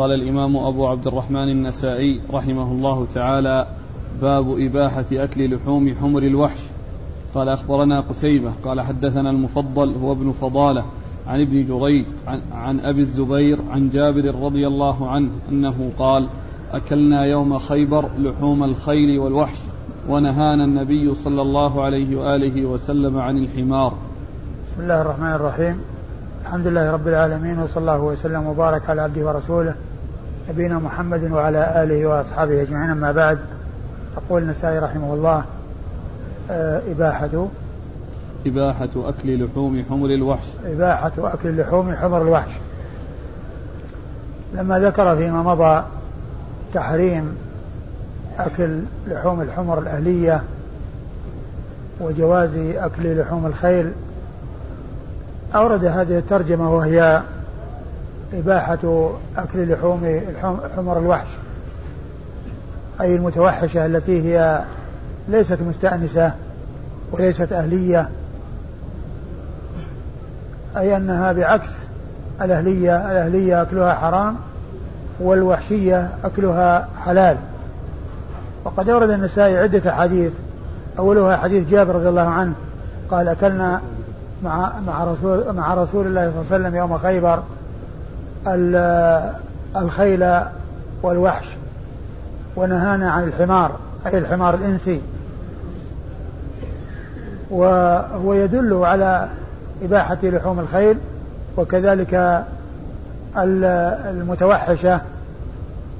قال الإمام أبو عبد الرحمن النسائي رحمه الله تعالى باب إباحة أكل لحوم حمر الوحش. قال أخبرنا قتيبة. قال حدثنا المفضل هو ابن فضالة عن ابن جريج عن, عن أبي الزبير عن جابر رضي الله عنه أنه قال أكلنا يوم خيبر لحوم الخيل والوحش ونهانا النبي صلى الله عليه وآله وسلم عن الحمار. بسم الله الرحمن الرحيم. الحمد لله رب العالمين وصلى الله وسلم وبارك على عبده ورسوله نبينا محمد وعلى آله وأصحابه أجمعين. أما بعد يقول النسائي رحمه الله آه، إباحة. إباحة أكل لحوم حمر الوحش. إباحة أكل لحوم حمر الوحش. لما ذكر فيما مضى تحريم أكل لحوم الحمر الأهلية وجواز أكل لحوم الخيل أورد هذه الترجمة وهي إباحة أكل لحوم حمر الوحش. أي المتوحشة التي هي ليست مستأنسة وليست أهلية. أي أنها بعكس الأهلية الأهلية أكلها حرام والوحشية أكلها حلال. وقد أورد النسائي عدة أحاديث. أولها حديث جابر رضي الله عنه قال أكلنا مع مع رسول مع رسول الله صلى الله عليه وسلم يوم خيبر. الخيل والوحش ونهانا عن الحمار أي الحمار الإنسي. وهو يدل على إباحة لحوم الخيل وكذلك المتوحشة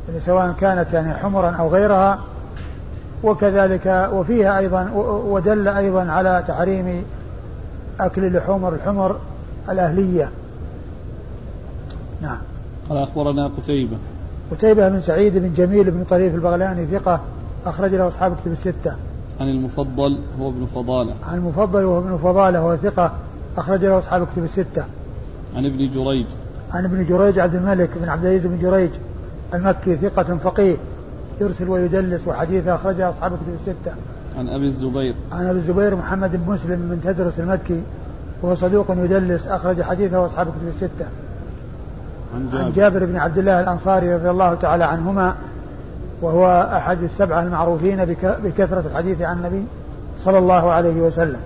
يعني سواء كانت يعني حمرا أو غيرها. وكذلك وفيها أيضا ودل أيضا على تحريم أكل لحوم الحمر الأهلية. نعم. قال أخبرنا قتيبة. قتيبة بن سعيد بن جميل بن طريف البغلاني ثقة أخرج له أصحاب كتب الستة. عن المفضل هو ابن فضالة. عن المفضل وهو ابن فضالة وهو ثقة أخرج له أصحاب كتب الستة. عن ابن جريج. عن ابن جريج عبد الملك بن عبد العزيز بن جريج المكي ثقة فقيه يرسل ويدلس وحديثه أخرجه أصحاب كتب الستة. عن أبي الزبير. عن أبي الزبير محمد بن مسلم بن تدرس المكي وهو صدوق يدلس أخرج حديثه أصحاب كتب الستة. عن جابر. بن عبد الله الأنصاري رضي الله تعالى عنهما وهو أحد السبعة المعروفين بكثرة الحديث عن النبي صلى الله عليه وسلم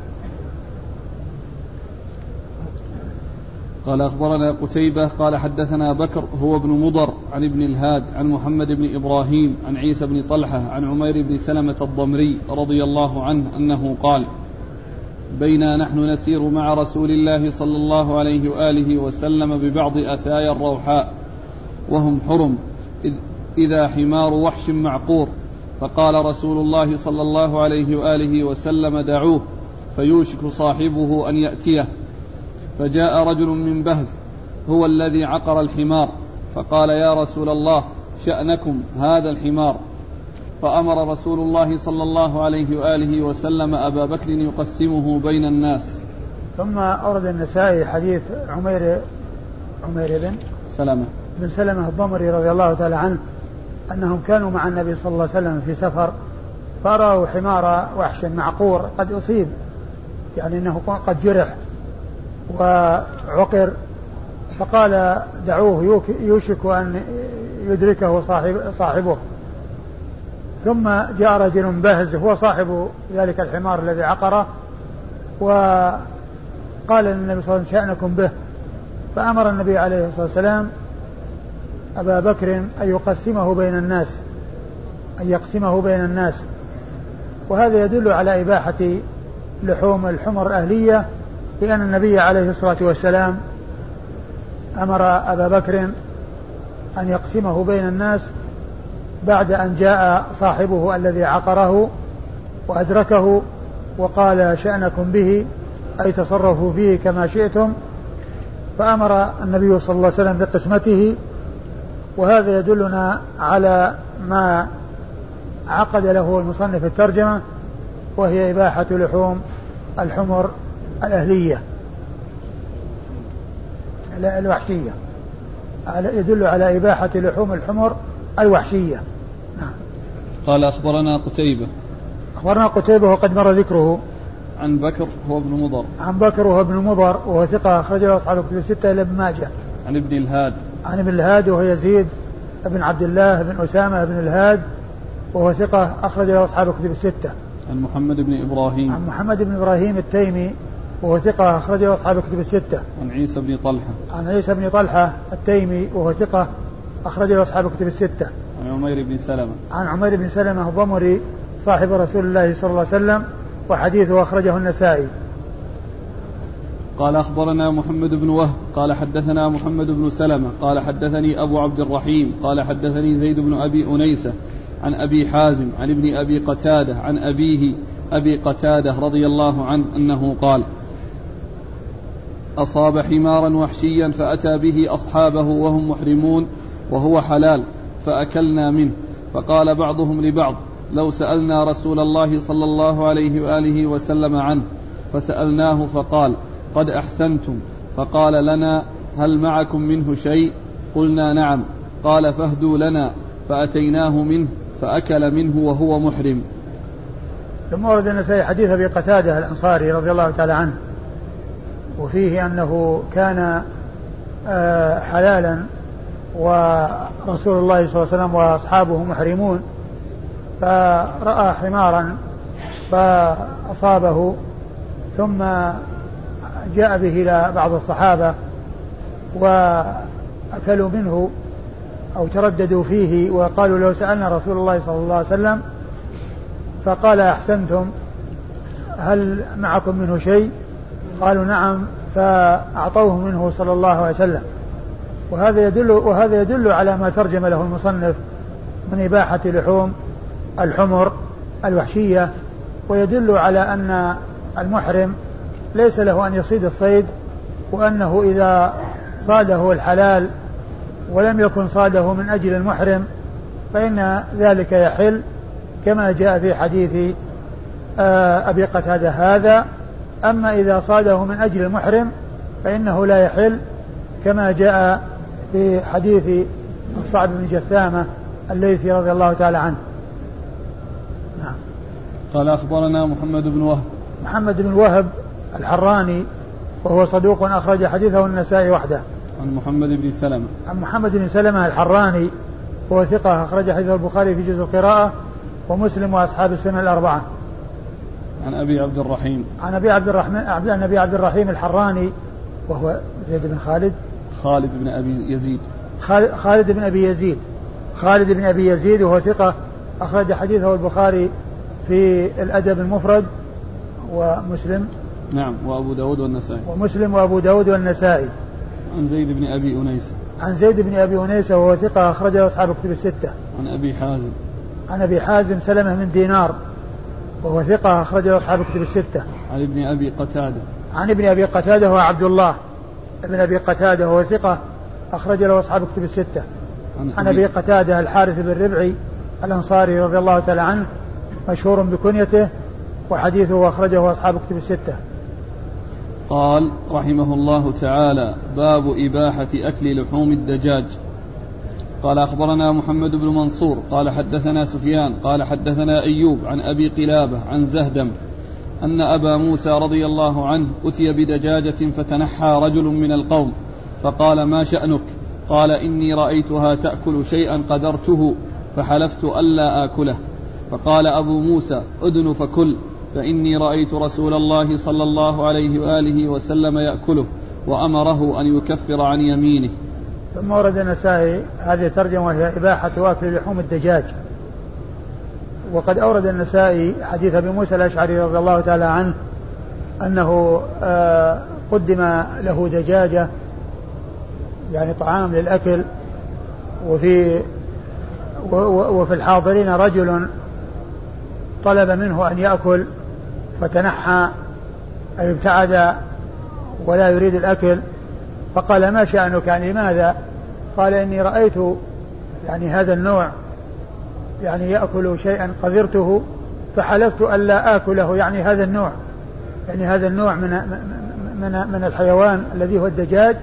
قال أخبرنا قتيبة قال حدثنا بكر هو ابن مضر عن ابن الهاد عن محمد بن إبراهيم عن عيسى بن طلحة عن عمير بن سلمة الضمري رضي الله عنه أنه قال بينا نحن نسير مع رسول الله صلى الله عليه وآله وسلم ببعض أثايا الروحاء وهم حرم. إذ إذا حمار وحش معقور. فقال رسول الله صلى الله عليه وآله وسلم دعوه فيوشك صاحبه أن يأتيه. فجاء رجل من بهز هو الذي عقر الحمار. فقال يا رسول الله شأنكم هذا الحمار. فأمر رسول الله صلى الله عليه وآله وسلم أبا بكر يقسمه بين الناس. ثم أورد النسائي حديث عمير عمير بن سلمة بن سلمة الضمري رضي الله تعالى عنه أنهم كانوا مع النبي صلى الله عليه وسلم في سفر فرأوا حمار وحش معقور قد أصيب يعني أنه قد جرح وعقر فقال دعوه يوشك أن يدركه صاحب صاحبه. ثم جاء رجل بهز هو صاحب ذلك الحمار الذي عقره وقال للنبي صلى الله عليه وسلم شأنكم به. فأمر النبي عليه الصلاة والسلام أبا بكر أن يقسمه بين الناس أن يقسمه بين الناس. وهذا يدل على إباحة لحوم الحمر الأهلية لأن النبي عليه الصلاة والسلام أمر أبا بكر أن يقسمه بين الناس بعد أن جاء صاحبه الذي عقره وأدركه وقال شأنكم به أي تصرفوا فيه كما شئتم فأمر النبي صلى الله عليه وسلم بقسمته وهذا يدلنا على ما عقد له المصنف الترجمة وهي إباحة لحوم الحمر الأهلية الوحشية يدل على إباحة لحوم الحمر الوحشية. قال أخبرنا قتيبة أخبرنا قتيبة وقد مر ذكره عن بكر هو ابن مضر عن بكر وهو ابن مضر وهو ثقة أخرج له أصحاب الكتب الستة إلى ابن ماجه عن ابن الهاد عن ابن الهاد وهو يزيد بن عبد الله بن أسامة بن الهاد وهو ثقة أخرج له أصحاب الكتب الستة. عن محمد بن إبراهيم. عن محمد بن إبراهيم التيمي وهو ثقة أخرج له أصحاب الكتب الستة. عن عيسى بن طلحة. عن عيسى بن طلحة التيمي وهو ثقة أخرج له أصحاب الكتب الستة. عن عمير بن سلمة. عن عمير بن سلمة الضمري صاحب رسول الله صلى الله عليه وسلم وحديثه أخرجه النسائي. قال أخبرنا محمد بن وهب قال حدثنا محمد بن سلمة قال حدثني أبو عبد الرحيم قال حدثني زيد بن أبي أنيسة عن أبي حازم عن ابن أبي قتادة عن أبيه أبي قتادة رضي الله عنه أنه قال أصاب حمارا وحشيا فأتى به أصحابه وهم محرمون وهو حلال فأكلنا منه. فقال بعضهم لبعض لو سألنا رسول الله صلى الله عليه وآله وسلم عنه فسألناه فقال قد أحسنتم. فقال لنا هل معكم منه شيء؟ قلنا نعم. قال فاهدوا لنا. فأتيناه منه فأكل منه وهو محرم. ثم ورد النسائي حديث أبي قتادة الأنصاري رضي الله تعالى عنه وفيه أنه كان آه، حلالا ورسول الله صلى الله عليه وسلم وأصحابه محرمون فرأى حمارا فأصابه ثم جاء به إلى بعض الصحابة وأكلوا منه أو ترددوا فيه وقالوا لو سألنا رسول الله صلى الله عليه وسلم فقال أحسنتم هل معكم منه شيء؟ قالوا نعم فأعطوه منه صلى الله عليه وسلم. وهذا يدل وهذا يدل على ما ترجم له المصنف من إباحة لحوم الحمر الوحشية ويدل على أن المحرم ليس له أن يصيد الصيد وأنه إذا صاده الحلال ولم يكن صاده من أجل المحرم فإن ذلك يحل كما جاء في حديث آه، أبي قتادة هذا. أما إذا صاده من أجل المحرم فإنه لا يحل كما جاء في حديث الصعب بن جثامة الليثي رضي الله تعالى عنه. نعم. قال أخبرنا محمد بن وهب. محمد بن وهب الحراني وهو صدوق أخرج حديثه النسائي وحده. عن محمد بن سلمة. عن محمد بن سلمة الحراني وهو ثقة أخرج حديثه البخاري في جزء القراءة ومسلم وأصحاب السنة الأربعة. عن أبي عبد الرحيم. عن أبي عبد الرحمن عن أبي عبد الرحيم الحراني وهو زيد بن خالد خالد بن أبي يزيد. خالد بن أبي يزيد. خالد بن أبي يزيد وهو ثقة أخرج حديثه البخاري في الأدب المفرد ومسلم. نعم وأبو داود والنسائي. ومسلم وأبو داود والنسائي. عن زيد بن أبي أنيس. عن زيد بن أبي أنيس وهو ثقة أخرجه أصحاب الكتب الستة. عن أبي حازم. عن أبي حازم سلمة من دينار وهو ثقة أخرجه أصحاب الكتب الستة. عن ابن أبي قتادة. عن ابن أبي قتادة هو عبد الله. ابن أبي قتادة وهو ثقة أخرج له أصحاب الكتب الستة. عن, أبي قتادة الحارث بن ربعي الأنصاري رضي الله تعالى عنه مشهور بكنيته وحديثه أخرجه أصحاب الكتب الستة. قال رحمه الله تعالى باب إباحة أكل لحوم الدجاج. قال أخبرنا محمد بن منصور قال حدثنا سفيان قال حدثنا أيوب عن أبي قلابة عن زهدم أن أبا موسى رضي الله عنه أتي بدجاجة فتنحى رجل من القوم فقال ما شأنك؟ قال إني رأيتها تأكل شيئا قدرته فحلفت ألا آكله. فقال أبو موسى أدن فكل فإني رأيت رسول الله صلى الله عليه وآله وسلم يأكله وأمره أن يكفر عن يمينه. ثم ورد النسائي هذه ترجمة إباحة أكل لحوم الدجاج. وقد أورد النسائي حديث أبي موسى الأشعري رضي الله تعالى عنه أنه آه، قدم له دجاجة يعني طعام للأكل وفي وفي الحاضرين رجل طلب منه أن يأكل فتنحى أي ابتعد ولا يريد الأكل فقال ما شأنك؟ يعني لماذا؟ قال إني رأيت يعني هذا النوع يعني يأكل شيئا قذرته فحلفت ألا آكله يعني هذا النوع يعني هذا النوع من من من الحيوان الذي هو الدجاج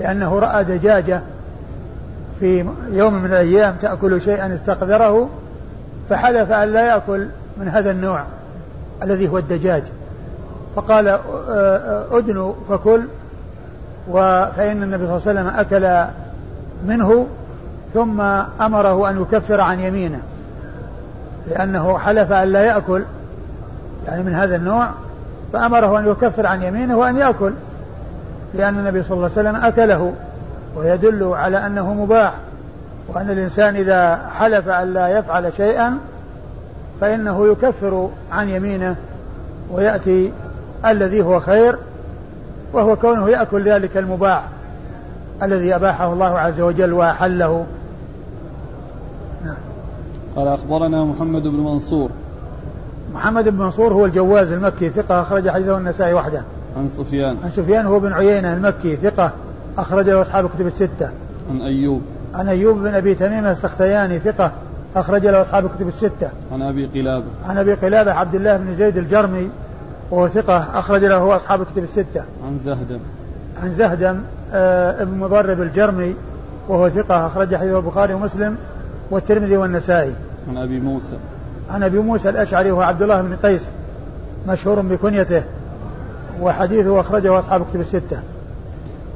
لأنه رأى دجاجة في يوم من الأيام تأكل شيئا استقذره فحلف أن لا يأكل من هذا النوع الذي هو الدجاج. فقال أدنوا فكل فإن النبي صلى الله عليه وسلم أكل منه ثم أمره أن يكفر عن يمينه. لأنه حلف أن لا يأكل يعني من هذا النوع فأمره أن يكفر عن يمينه وأن يأكل لأن النبي صلى الله عليه وسلم أكله ويدل على أنه مباح وأن الإنسان إذا حلف أن لا يفعل شيئا فإنه يكفر عن يمينه ويأتي الذي هو خير وهو كونه يأكل ذلك المباح الذي أباحه الله عز وجل وأحله. قال أخبرنا محمد بن منصور. محمد بن منصور هو الجواز المكي ثقة أخرج حديثه النسائي وحده. عن سفيان. عن سفيان هو بن عيينة المكي ثقة أخرج له أصحاب الكتب الستة. عن أيوب. عن أيوب بن أبي تميم السختياني ثقة أخرج له أصحاب الكتب الستة. عن أبي قلابة. عن أبي قلابة عبد الله بن زيد الجرمي وهو ثقة أخرج له أصحاب الكتب الستة. عن زهدم. عن زهدم آه ابن مضرب الجرمي وهو ثقة أخرج حديث البخاري ومسلم. والترمذي والنسائي. عن أبي موسى. عن أبي موسى الأشعري وهو عبد الله بن قيس مشهور بكنيته وحديثه أخرجه أصحاب الكتب الستة.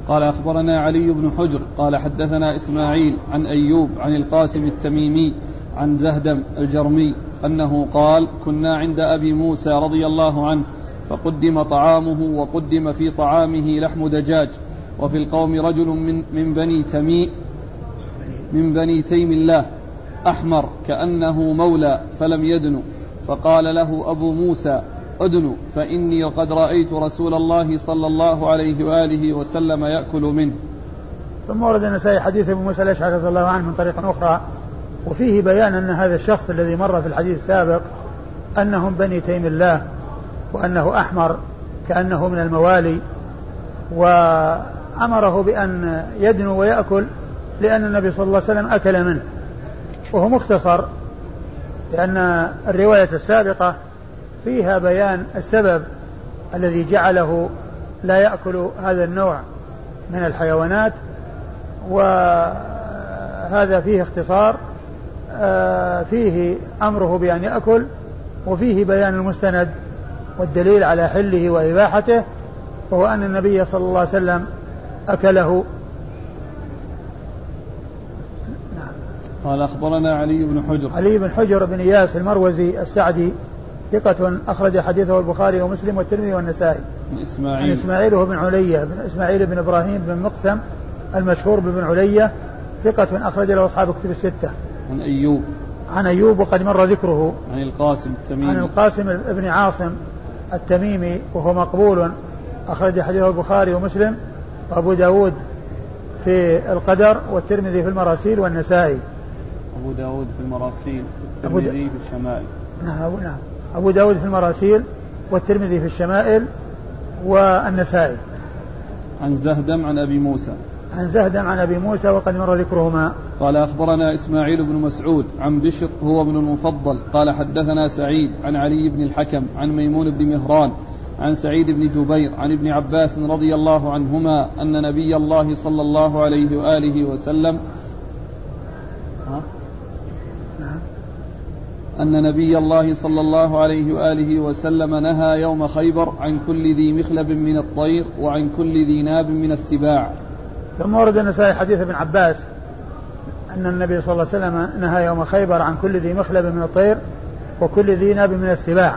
قال أخبرنا علي بن حجر قال حدثنا إسماعيل عن أيوب عن القاسم التميمي عن زهدم الجرمي أنه قال كنا عند أبي موسى رضي الله عنه فقدم طعامه وقدم في طعامه لحم دجاج وفي القوم رجل من, من بني تمي من بني تيم الله أحمر كأنه مولى فلم يدن فقال له أبو موسى أدن فإني قد رأيت رسول الله صلى الله عليه وآله وسلم يأكل منه. ثم أورد النسائي حديث ابو موسى الأشعري رضي الله عنه من طريق أخرى وفيه بيان أن هذا الشخص الذي مر في الحديث السابق أنهم بني تيم الله وأنه أحمر كأنه من الموالي وأمره بأن يدنو ويأكل لأن النبي صلى الله عليه وسلم أكل منه. وهو مختصر لأن الرواية السابقة فيها بيان السبب الذي جعله لا يأكل هذا النوع من الحيوانات وهذا فيه اختصار آه، فيه أمره بأن يأكل وفيه بيان المستند والدليل على حله وإباحته وهو أن النبي صلى الله عليه وسلم أكله قال أخبرنا علي بن حجر علي بن حجر بن إياس المروزي السعدي ثقة أخرج حديثه البخاري ومسلم والترمذي والنسائي. عن إسماعيل. عن إسماعيل وهو بن علية بن إسماعيل بن إبراهيم بن مقسم المشهور بن علية ثقة أخرج له أصحاب كتب الستة. عن أيوب. عن أيوب وقد مر ذكره. عن القاسم التميمي. عن القاسم بن عاصم التميمي وهو مقبول أخرج حديثه البخاري ومسلم وأبو داود في القدر والترمذي في المراسيل والنسائي أبو داود في المراسيل والترمذي في الشمائل. نعم نعم. أبو داود في المراسيل والترمذي في الشمائل والنسائي. عن زهدم عن أبي موسى. عن زهدم عن أبي موسى وقد مر ذكرهما. قال أخبرنا إسماعيل بن مسعود عن بشر هو ابن المفضل. قال حدثنا سعيد عن علي بن الحكم عن ميمون بن مهران عن سعيد بن جبير عن ابن عباس رضي الله عنهما أن نبي الله صلى الله عليه وآله وسلم أن نبي الله صلى الله عليه وآله وسلم نهى يوم خيبر عن كل ذي مخلب من الطير وعن كل ذي ناب من السباع. ثم ورد النسائي حديث ابن عباس أن النبي صلى الله عليه وسلم نهى يوم خيبر عن كل ذي مخلب من الطير وكل ذي ناب من السباع.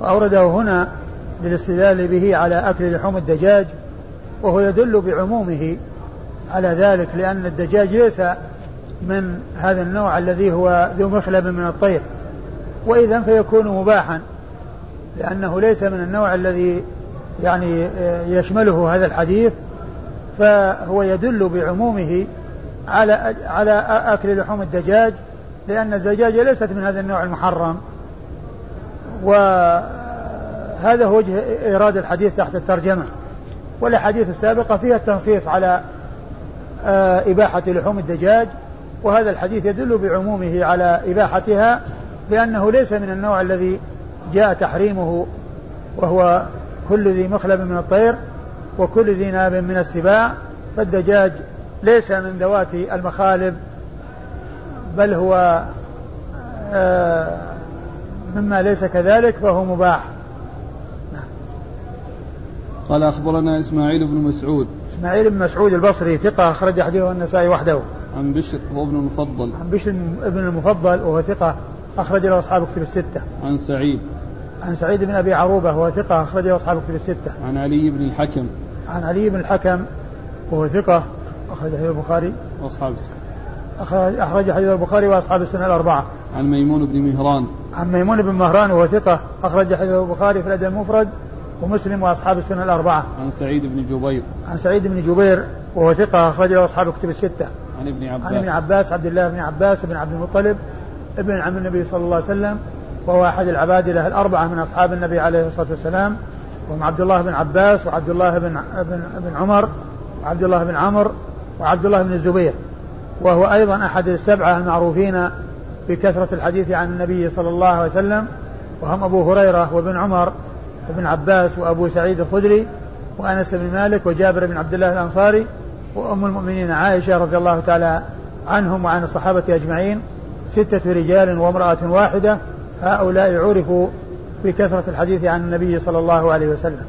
وأورده هنا للاستدلال به على أكل لحوم الدجاج وهو يدل بعمومه على ذلك لأن الدجاج ليس من هذا النوع الذي هو ذو مخلب من الطير. وإذا فيكون مباحا لأنه ليس من النوع الذي يعني آه، يشمله هذا الحديث فهو يدل بعمومه على على أكل لحوم الدجاج لأن الدجاجة ليست من هذا النوع المحرم. وهذا هو وجه إيراد الحديث تحت الترجمة. والأحاديث السابقة فيها التنصيص على آه، إباحة لحوم الدجاج وهذا الحديث يدل بعمومه على إباحتها لأنه ليس من النوع الذي جاء تحريمه وهو كل ذي مخلب من الطير وكل ذي ناب من السباع فالدجاج ليس من ذوات المخالب بل هو آه، مما ليس كذلك فهو مباح. قال أخبرنا إسماعيل بن مسعود. إسماعيل بن مسعود البصري ثقة أخرج حديثه النسائي وحده. عن بشر هو ابن المفضل. عن بشر ابن المفضل وهو ثقة أخرج له أصحاب كتب الستة. عن سعيد. عن سعيد بن أبي عروبة وهو ثقة أخرج له أصحاب كتب الستة. عن علي بن الحكم. عن علي بن الحكم وهو ثقة أخرج حديث البخاري. وأصحاب أخرج أخرج حديث البخاري وأصحاب السنة الأربعة. عن ميمون بن مهران. عن ميمون بن مهران وهو ثقة أخرج حديث البخاري في الأدب المفرد ومسلم وأصحاب السنة الأربعة. عن سعيد بن جبير. عن سعيد بن جبير وهو ثقة أخرج له أصحاب الكتب الستة. عن ابن عباس عن ابن عباس عبد الله بن عباس بن عبد المطلب ابن عم النبي صلى الله عليه وسلم وهو أحد العبادلة الأربعة من أصحاب النبي عليه الصلاة والسلام. وهم عبد الله بن عباس وعبد الله بن بن, عمر وعبد الله بن عمرو وعبد الله بن الزبير. وهو أيضا أحد السبعة المعروفين بكثرة الحديث عن النبي صلى الله عليه وسلم. وهم أبو هريرة وابن عمر وابن عباس وأبو سعيد الخدري وأنس بن مالك وجابر بن عبد الله الأنصاري. وأم المؤمنين عائشة رضي الله تعالى عنهم وعن الصحابة أجمعين. ستة رجال وامرأة واحدة هؤلاء عرفوا بكثرة الحديث عن النبي صلى الله عليه وسلم.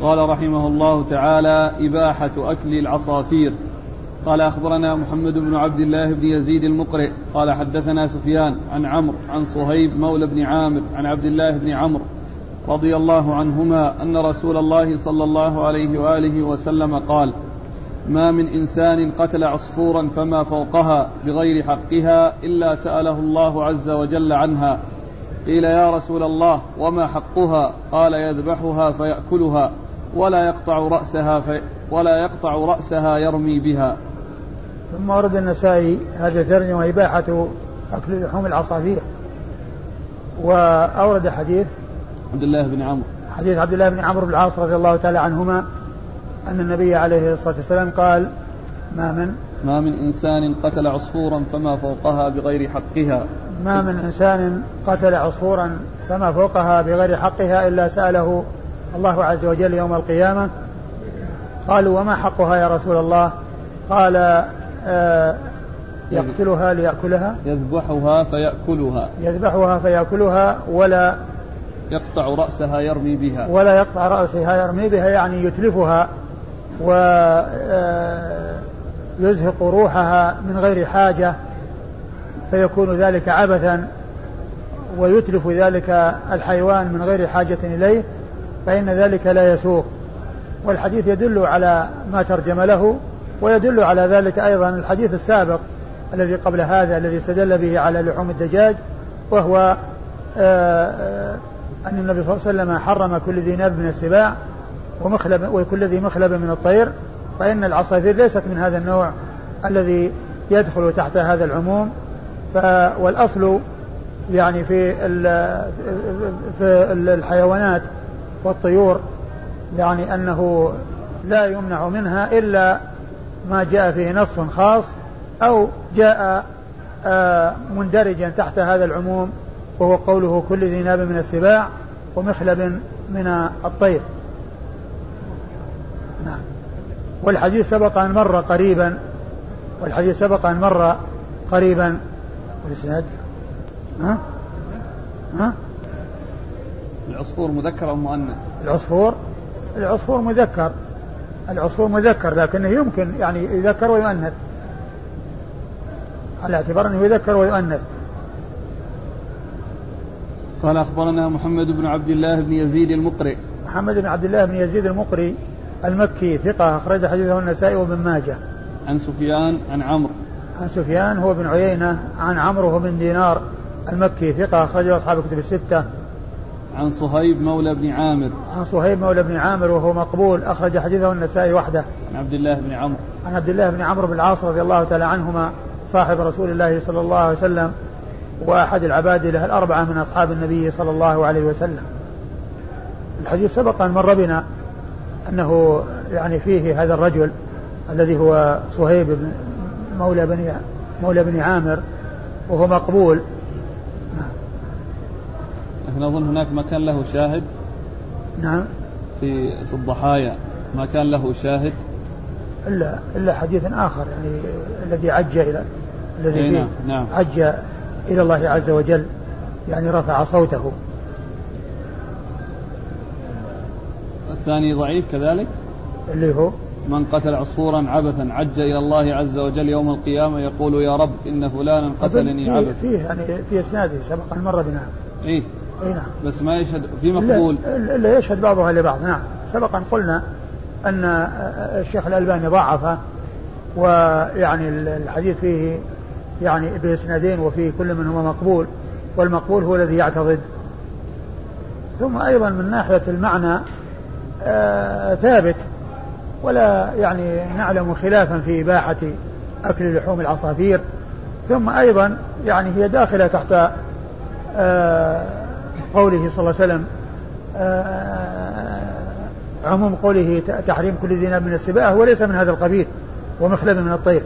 قال رحمه الله تعالى إباحة أكل العصافير. قال أخبرنا محمد بن عبد الله بن يزيد المقرئ. قال حدثنا سفيان عن عمرو عن صهيب مولى بن عامر عن عبد الله بن عمرو رضي الله عنهما أن رسول الله صلى الله عليه وآله وسلم قال ما من إنسان قتل عصفورا فما فوقها بغير حقها إلا سأله الله عز وجل عنها. قيل يا رسول الله وما حقها؟ قال يذبحها فيأكلها ولا يقطع رأسها في ولا يقطع رأسها يرمي بها. ثم ورد النسائي هذا الترجمة إباحة أكل لحوم العصافير. وأورد حديث عبد الله بن عمرو. حديث عبد الله بن عمرو بن العاص رضي الله تعالى عنهما أن النبي عليه الصلاة والسلام قال ما من ما من إنسان قتل عصفورا فما فوقها بغير حقها. ما من إنسان قتل عصفورا فما فوقها بغير حقها إلا سأله الله عز وجل يوم القيامة. قالوا وما حقها يا رسول الله؟ قال آه يقتلها ليأكلها. يذبحها فيأكلها. يذبحها فيأكلها ولا يقطع رأسها يرمي بها. ولا يقطع رأسها يرمي بها يعني يتلفها. ويزهق روحها من غير حاجة فيكون ذلك عبثا ويتلف ذلك الحيوان من غير حاجة إليه فإن ذلك لا يسوق. والحديث يدل على ما ترجم له ويدل على ذلك أيضا الحديث السابق الذي قبل هذا الذي استدل به على لحوم الدجاج وهو آه، آه، أن النبي صلى الله عليه وسلم حرم كل ذي ناب من السباع ومخلب وكل ذي مخلب من الطير فإن العصافير ليست من هذا النوع الذي يدخل تحت هذا العموم. ف والأصل يعني في في الحيوانات والطيور يعني أنه لا يمنع منها إلا ما جاء فيه نص خاص أو جاء آه، مندرجا تحت هذا العموم وهو قوله كل ذي ناب من السباع ومخلب من الطير. نعم. والحديث سبق أن مر قريبا والحديث سبق أن مر قريبا. والإسناد؟ ها؟ ها؟ العصفور مذكر أو مؤنث؟ العصفور؟ العصفور مذكر. العصفور مذكر لكنه يمكن يعني يذكر ويؤنث. على اعتبار أنه يذكر ويؤنث. قال أخبرنا محمد بن عبد الله بن يزيد المقرئ. محمد بن عبد الله بن يزيد المقري المكي ثقة أخرج حديثه النسائي وابن ماجه. عن سفيان عن عمرو. عن سفيان هو بن عيينة عن عمرو هو بن دينار المكي ثقة أخرجه أصحاب الكتب الستة. عن صهيب مولى بن عامر. عن صهيب مولى بن عامر وهو مقبول أخرج حديثه النسائي وحده. عن عبد الله بن عمرو. عن عبد الله بن عمرو بن العاص رضي الله تعالى عنهما صاحب رسول الله صلى الله عليه وسلم وأحد العباد له الأربعة من أصحاب النبي صلى الله عليه وسلم الحديث سبق أن مر بنا أنه يعني فيه هذا الرجل الذي هو صهيب بن مولى بني مولى بني عامر وهو مقبول. لكن أظن هناك ما كان له شاهد. نعم. في في الضحايا ما كان له شاهد. إلا إلا حديث آخر يعني الذي عج إلى الذي نعم نعم. عج إلى الله عز وجل يعني رفع صوته. الثاني ضعيف كذلك؟ اللي هو؟ من قتل عصفورا عبثا عج إلى الله عز وجل يوم القيامة يقول يا رب إن فلانا قتلني عبثا. فيه يعني في إسناده سبق أن مر بنا. إيه إي نعم. بس ما يشهد في مقبول. الا, إلا يشهد بعضها لبعض. نعم. سبقا قلنا أن الشيخ الألباني ضعفه ويعني الحديث فيه يعني بإسنادين وفي كل منهما مقبول والمقبول هو الذي يعتضد. ثم أيضا من ناحية المعنى ثابت ولا يعني نعلم خلافا في إباحة أكل لحوم العصافير. ثم أيضا يعني هي داخلة تحت آه قوله صلى الله عليه وسلم آه، عموم قوله تحريم كل ذي من السباع وليس من هذا القبيل ومخلب من الطير.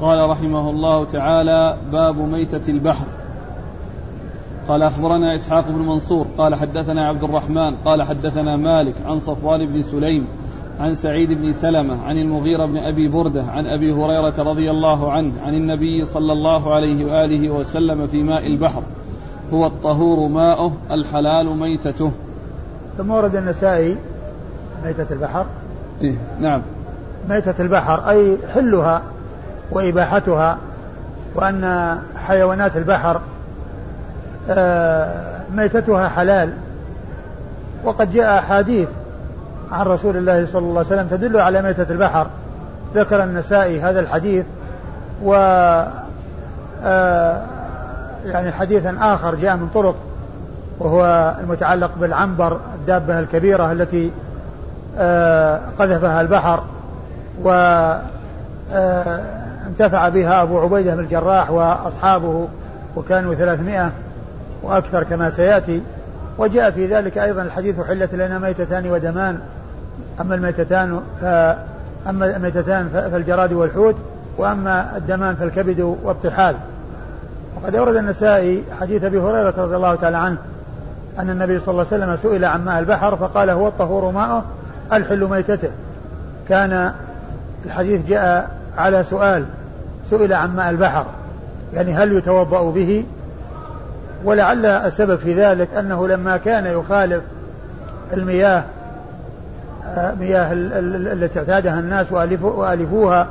قال رحمه الله تعالى باب ميتة البحر. قال أخبرنا إسحاق بن منصور قال حدثنا عبد الرحمن قال حدثنا مالك عن صفوان بن سليم عن سعيد بن سلمة عن المغيرة بن أبي بردة عن أبي هريرة رضي الله عنه عن النبي صلى الله عليه وآله وسلم في ماء البحر. هو الطهور ماؤه الحلال ميتته. ثم ورد النسائي ميتة البحر. إيه نعم. ميتة البحر أي حلها وإباحتها وأن حيوانات البحر ميتتها حلال. وقد جاء أحاديث عن رسول الله صلى الله عليه وسلم تدل على ميتة البحر. ذكر النسائي هذا الحديث و آه، يعني حديثا آخر جاء من طرق وهو المتعلق بالعنبر الدابة الكبيرة التي آه، قذفها البحر و آه، انتفع بها أبو عبيدة بن الجراح وأصحابه وكانوا ثلاثمائة. وأكثر كما سيأتي. وجاء في ذلك أيضا الحديث حلت لنا ميتتان ودمان. أما الميتتان أما الميتتان فالجراد والحوت وأما الدمان فالكبد والطحال. وقد أورد النسائي حديث أبي هريرة رضي الله تعالى عنه أن النبي صلى الله عليه وسلم سئل عن ماء البحر فقال هو الطهور ماءه؟ الحل ميتته. كان الحديث جاء على سؤال سئل عن ماء البحر يعني هل يتوضأ به؟ ولعل السبب في ذلك أنه لما كان يخالف المياه مياه التي اعتادها الناس وألفوها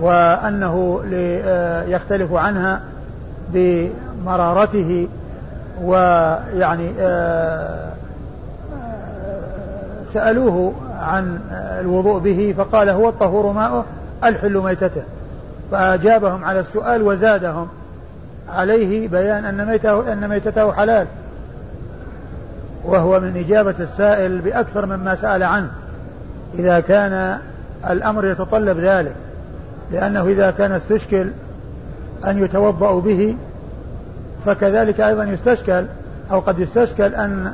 وأنه يختلف عنها بمرارته ويعني آه، آه، سألوه عن الوضوء به فقال هو الطهور ماؤه الحل ميتته. فأجابهم على السؤال وزادهم. عليه بيان أن ميته أن ميتته حلال. وهو من إجابة السائل بأكثر مما سأل عنه. إذا كان الأمر يتطلب ذلك لأنه إذا كان استشكل أن يتوضأ به فكذلك أيضا يستشكل أو قد يستشكل أن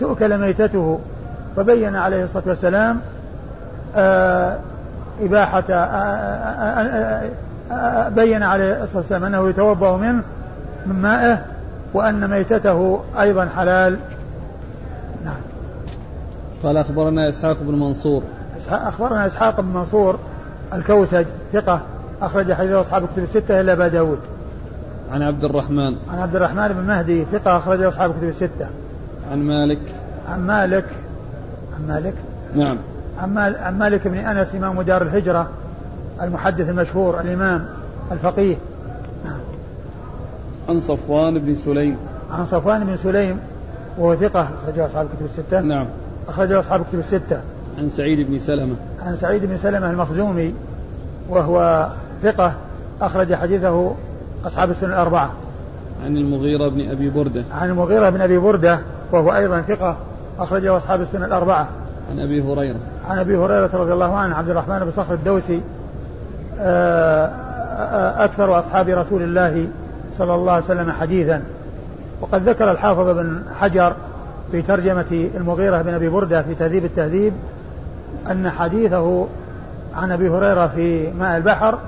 تؤكل ميتته. فبين عليه الصلاة والسلام آه، إباحة آه، آه، بين عليه الصلاة والسلام أنه يتوضأ منه من مائه وأن ميتته أيضا حلال. نعم. قال أخبرنا إسحاق بن منصور. أخبرنا إسحاق بن منصور الكوسج ثقة أخرج حديث أصحاب الكتب الستة إلا أبا داود. عن عبد الرحمن. عن عبد الرحمن بن مهدي ثقة أخرج أصحاب الكتب الستة. عن مالك. عن مالك. عن مالك. نعم. عن, عن مالك بن أنس إمام دار الهجرة. المحدث المشهور الإمام الفقيه. نعم. عن صفوان بن سليم. عن صفوان بن سليم وهو ثقة أخرجه أصحاب الكتب الستة. نعم. أخرجه أصحاب الكتب الستة. عن سعيد بن سلمة. عن سعيد بن سلمة المخزومي وهو ثقة أخرج حديثه أصحاب السنة الأربعة. عن المغيرة بن أبي بردة. عن المغيرة بن أبي بردة وهو أيضا ثقة أخرجه أصحاب السنة الأربعة. عن أبي هريرة. عن أبي هريرة رضي الله عنه عبد الرحمن بن صخر الدوسي أكثر أصحاب رسول الله صلى الله عليه وسلم حديثا. وقد ذكر الحافظ بن حجر في ترجمة المغيرة بن أبي بردة في تهذيب التهذيب أن حديثه عن أبي هريرة في ماء البحر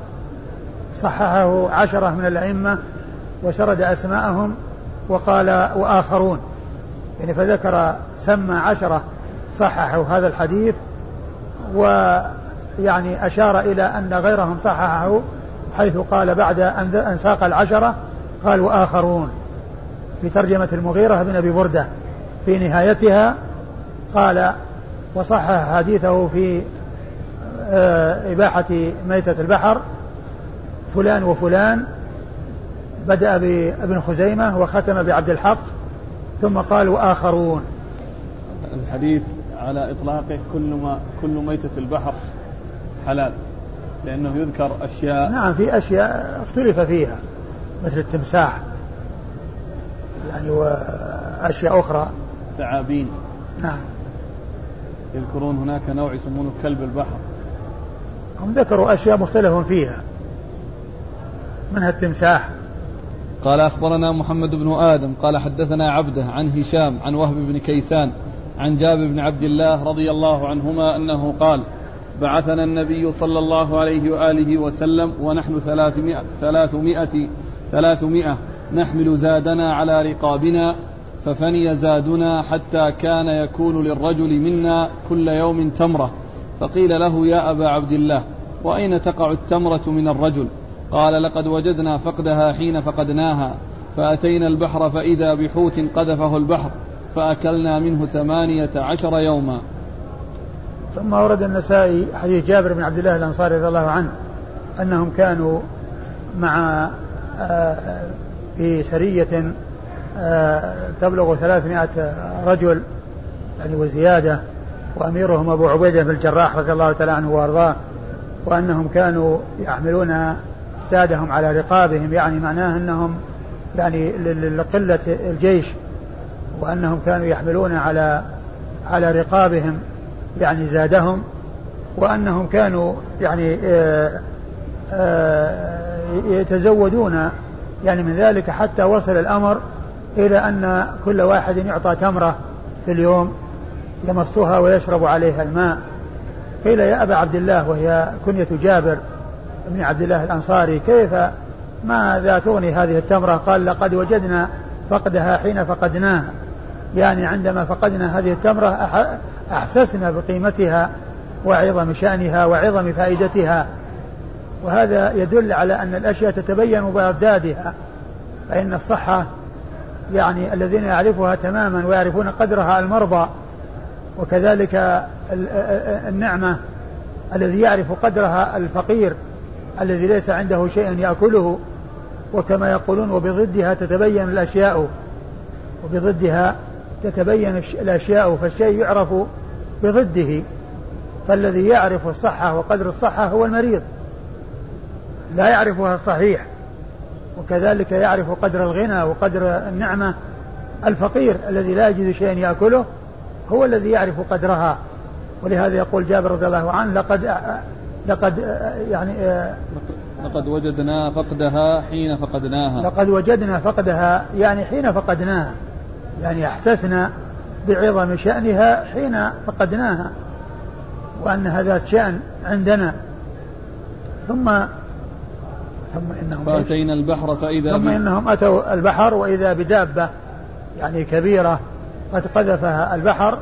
صححه عشرة من الأئمة وسرد أسماءهم وقال وآخرون. يعني فذكر سمى عشرة صححوا هذا الحديث ويعني أشار إلى أن غيرهم صححه حيث قال بعد أن ساق العشرة قال وآخرون في ترجمة المغيرة بن أبي بردة. في نهايتها قال وصحح حديثه في آه، إباحة ميتة البحر فلان وفلان بدأ بابن خزيمة وختم بعبد الحق ثم قال وآخرون الحديث على إطلاقه كل ما كل ميتة البحر. حلال لأنه يذكر أشياء. نعم في أشياء اختلف فيها مثل التمساح يعني وأشياء أخرى. ثعابين. نعم. يذكرون هناك نوع يسمونه كلب البحر. هم ذكروا أشياء مختلف فيها منها التمساح. قال أخبرنا محمد بن آدم قال حدثنا عبده عن هشام عن وهب بن كيسان عن جابر بن عبد الله رضي الله عنهما أنه قال بعثنا النبي صلى الله عليه وآله وسلم ونحن ثلاثمائة, ثلاثمائة, ثلاثمائة. نحمل زادنا على رقابنا ففني زادنا حتى كان يكون للرجل منا كل يوم تمرة. فقيل له يا أبا عبد الله وأين تقع التمرة من الرجل؟ قال لقد وجدنا فقدها حين فقدناها فأتينا البحر فإذا بحوت قذفه البحر فأكلنا منه ثمانية عشر يوما. ثم ورد النسائي حديث جابر بن عبد الله الأنصاري رضي الله عنه أنهم كانوا مع آه، في سرية آه، تبلغ ثلاثمائة رجل يعني وزيادة وأميرهم أبو عبيدة بن الجراح رضي الله تعالى عنه وأرضاه وأنهم كانوا يحملون زادهم على رقابهم يعني معناه أنهم يعني لقلة الجيش وأنهم كانوا يحملون على على رقابهم. يعني زادهم وأنهم كانوا يعني آه، آه، يتزودون يعني من ذلك حتى وصل الأمر إلى أن كل واحد يعطى تمرة في اليوم يمصها ويشرب عليها الماء. قيل يا أبا عبد الله وهي كنية جابر بن عبد الله الأنصاري كيف ماذا تغني هذه التمرة؟ قال لقد وجدنا فقدها حين فقدناها. يعني عندما فقدنا هذه التمرة أحسسنا بقيمتها وعظم شأنها وعظم فائدتها. وهذا يدل على أن الأشياء تتبين بأضدادها فإن الصحة يعني الذين يعرفها تماما ويعرفون قدرها المرضى وكذلك النعمة الذي يعرف قدرها الفقير الذي ليس عنده شيء يأكله. وكما يقولون وبضدها تتبين الأشياء وبضدها تتبين الأشياء فالشيء يعرف بضده فالذي يعرف الصحة وقدر الصحة هو المريض. لا يعرفها الصحيح وكذلك يعرف قدر الغنى وقدر النعمة. الفقير الذي لا يجد شيئا يأكله هو الذي يعرف قدرها. ولهذا يقول جابر رضي الله عنه لقد لقد يعني لقد وجدنا فقدها حين فقدناها. لقد وجدنا فقدها يعني حين فقدناها. يعني أحسسنا بعظم شأنها حين فقدناها وأنها ذات شأن عندنا. ثم ثم إنهم فأتينا البحر فإذا ثم إنهم أتوا البحر وإذا بدابة يعني كبيرة قد قذفها البحر.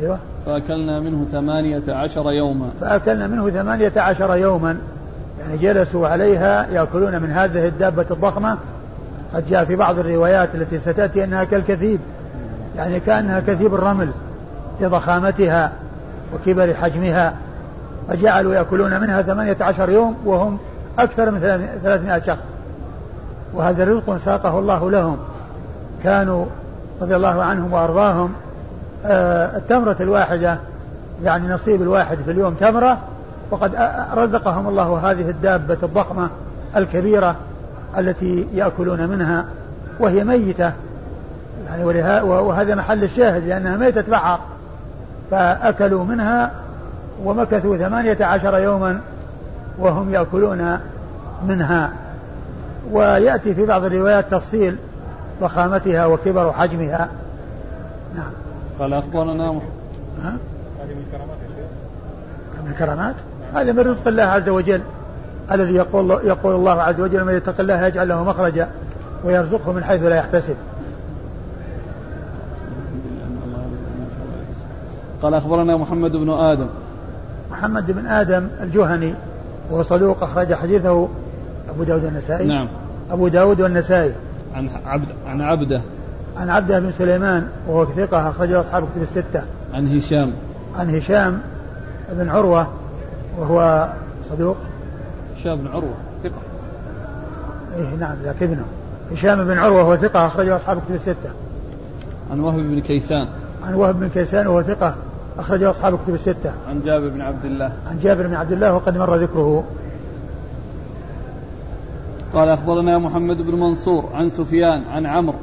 أيوه. فأكلنا منه ثمانية عشر يوما. فأكلنا منه ثمانية عشر يوما. يعني جلسوا عليها يأكلون من هذه الدابة الضخمة قد جاء في بعض الروايات التي ستأتي أنها كالكثيب يعني كأنها كثيب الرمل لضخامتها وكبر حجمها فجعلوا يأكلون منها ثمانية عشر يوم وهم أكثر من ثلاثمائة شخص. وهذا رزق ساقه الله لهم. كانوا رضي الله عنهم وأرضاهم آه، التمرة الواحدة يعني نصيب الواحد في اليوم تمرة وقد رزقهم الله هذه الدابة الضخمة الكبيرة التي يأكلون منها وهي ميتة. يعني وهذا محل الشاهد لأنها ميتة بحر. فأكلوا منها ومكثوا ثمانية عشر يوما وهم يأكلون منها. ويأتي في بعض الروايات تفصيل ضخامتها وكبر حجمها. نعم. قال أخبرنا ها؟ هذه من الكرامات من الكرامات؟ هذا من رزق الله عز وجل. الذي يقول يقول الله عز وجل من يتق الله يجعل له مخرجا ويرزقه من حيث لا يحتسب. قال أخبرنا محمد بن آدم. محمد بن آدم الجهني وهو صدوق أخرج حديثه أبو داود النسائي نعم. أبو داود والنسائي. عن عبد عن عبده. عن عبده بن سليمان وهو ثقة أخرجه أصحاب كتب الستة. عن هشام. عن هشام بن عروة وهو صدوق. هشام بن عروة ثقة. إيه نعم ذاك ابنه هشام بن عروة وهو ثقة أخرجه أصحاب الكتب الستة. عن وهب بن كيسان. عن وهب بن كيسان وهو ثقة أخرجه أصحاب الكتب الستة. عن جابر بن عبد الله. عن جابر بن عبد الله وقد مر ذكره. قال أخبرنا محمد بن منصور عن سفيان عن عمرو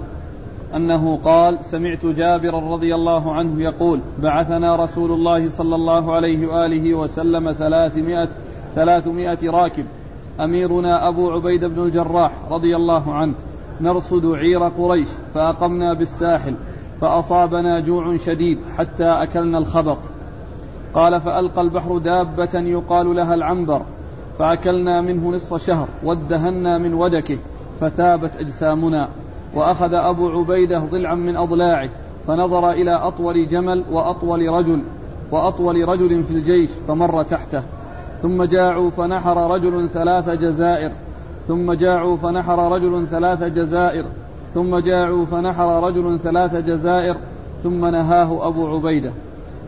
أنه قال سمعت جابرا رضي الله عنه يقول بعثنا رسول الله صلى الله عليه وآله وسلم ثلاثمائة, ثلاثمائة راكب. أميرنا أبو عبيد بن الجراح رضي الله عنه. نرصد عير قريش فأقمنا بالساحل فأصابنا جوع شديد حتى أكلنا الخبط. قال فألقى البحر دابة يقال لها العنبر فأكلنا منه نصف شهر وادهنا من ودكه فثابت أجسامنا. وأخذ أبو عبيدة ضلعا من أضلاعه فنظر إلى أطول جمل وأطول رجل وأطول رجل في الجيش فمر تحته. ثم جاعوا فنحر رجل ثلاث جزائر. ثم جاعوا فنحر رجل ثلاث جزائر. ثم جاعوا فنحر رجل ثلاث جزائر. ثم نهاه أبو عبيدة.